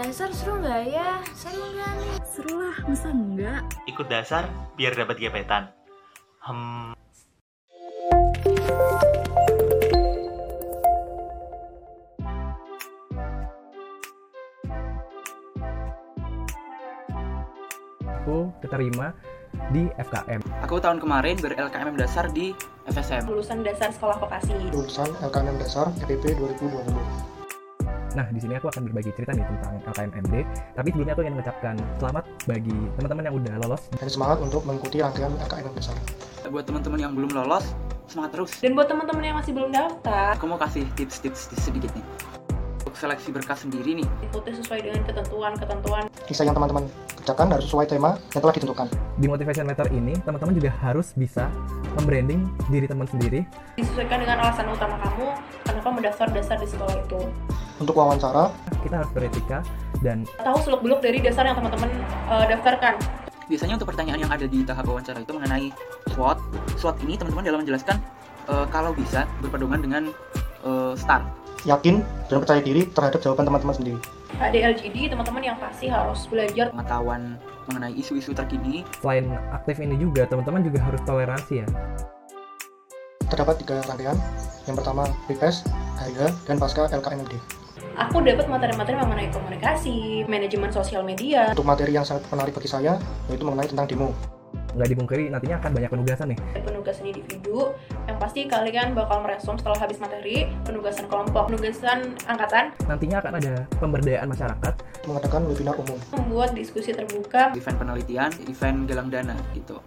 dasar seru nggak ya? Seru nggak nih? Seru lah, masa enggak? Ikut dasar biar dapat gebetan. Hmm, aku keterima di FKM. Aku tahun kemarin ber-LKMM dasar di FSM. lulusan dasar sekolah vokasi. lulusan LKM Dasar EPP 2020. Nah, di sini aku akan berbagi cerita nih tentang LKMMD. Tapi sebelumnya aku ingin mengucapkan selamat bagi teman-teman yang udah lolos. Dan semangat untuk mengikuti rangkaian LKM Dasar. Buat teman-teman yang belum lolos, semangat terus. Dan buat teman-teman yang masih belum daftar, Aku mau kasih tips-tips sedikit nih. Untuk seleksi berkas sendiri nih, ikuti sesuai dengan ketentuan-ketentuan. Kisah yang teman-teman kerjakan harus sesuai tema yang telah ditentukan. Di motivation letter ini, teman-teman juga harus bisa membranding diri teman sendiri. Disesuaikan dengan alasan utama kamu, kenapa mendaftar dasar di sekolah itu. Untuk wawancara, Kita harus beretika dan Tahu seluk-beluk dari dasar yang teman-teman eh, daftarkan. biasanya untuk pertanyaan yang ada di tahap wawancara itu mengenai SWOT. SWOT ini teman-teman dalam menjelaskan eh, kalau bisa berpedoman dengan eh, STAR. yakin dan percaya diri terhadap jawaban teman-teman sendiri. Ada LGD, teman-teman yang pasti harus belajar Pengetahuan mengenai isu-isu terkini, selain aktif ini juga, teman-teman juga harus toleransi ya. Terdapat tiga rangkaian. Yang pertama, PPS, HIH, dan Pasca LKMMD. Aku dapat materi-materi mengenai komunikasi, manajemen sosial media, Untuk materi yang sangat menarik bagi saya, yaitu mengenai tentang demo. Nggak dipungkiri, nantinya akan banyak penugasan nih. penugasan individu. Yang pasti kalian bakal merespon setelah habis materi, penugasan kelompok, penugasan angkatan, Nantinya akan ada pemberdayaan masyarakat. Mengadakan webinar umum. membuat diskusi terbuka, event penelitian, event galang dana gitu.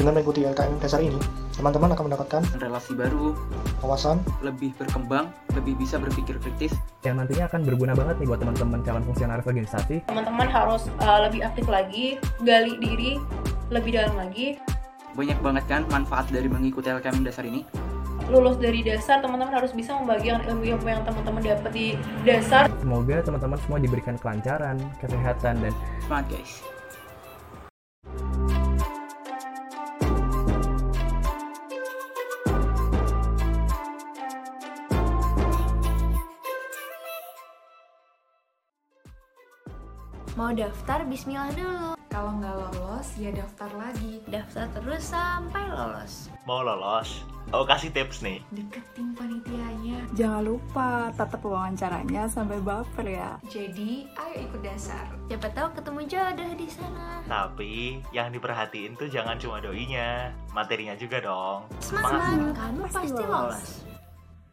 Dengan mengikuti LKM Dasar ini, teman-teman akan mendapatkan Relasi baru, wawasan, lebih berkembang, lebih bisa berpikir kritis, yang nantinya akan berguna banget nih buat teman-teman calon fungsionaris organisasi. teman-teman harus uh, lebih aktif lagi, gali diri lebih dalam lagi. banyak banget kan manfaat dari mengikuti LKM dasar ini. Lulus dari dasar, teman-teman harus bisa membagikan ilmu-ilmu yang teman-teman dapat di dasar. Semoga teman-teman semua diberikan kelancaran, kesehatan, dan Semangat guys. Mau daftar bismillah dulu. Kalau nggak lolos, ya daftar lagi. Daftar terus sampai lolos. mau lolos? Aku kasih tips nih. Deketin panitianya. Jangan lupa tatap wawancaranya sampai baper ya. Jadi, ayo ikut dasar. Siapa tahu ketemu jodoh di sana. Tapi yang diperhatiin tuh jangan cuma doinya, materinya juga dong. Semangat, Semangat. kamu Pasti pasti lolos. lolos.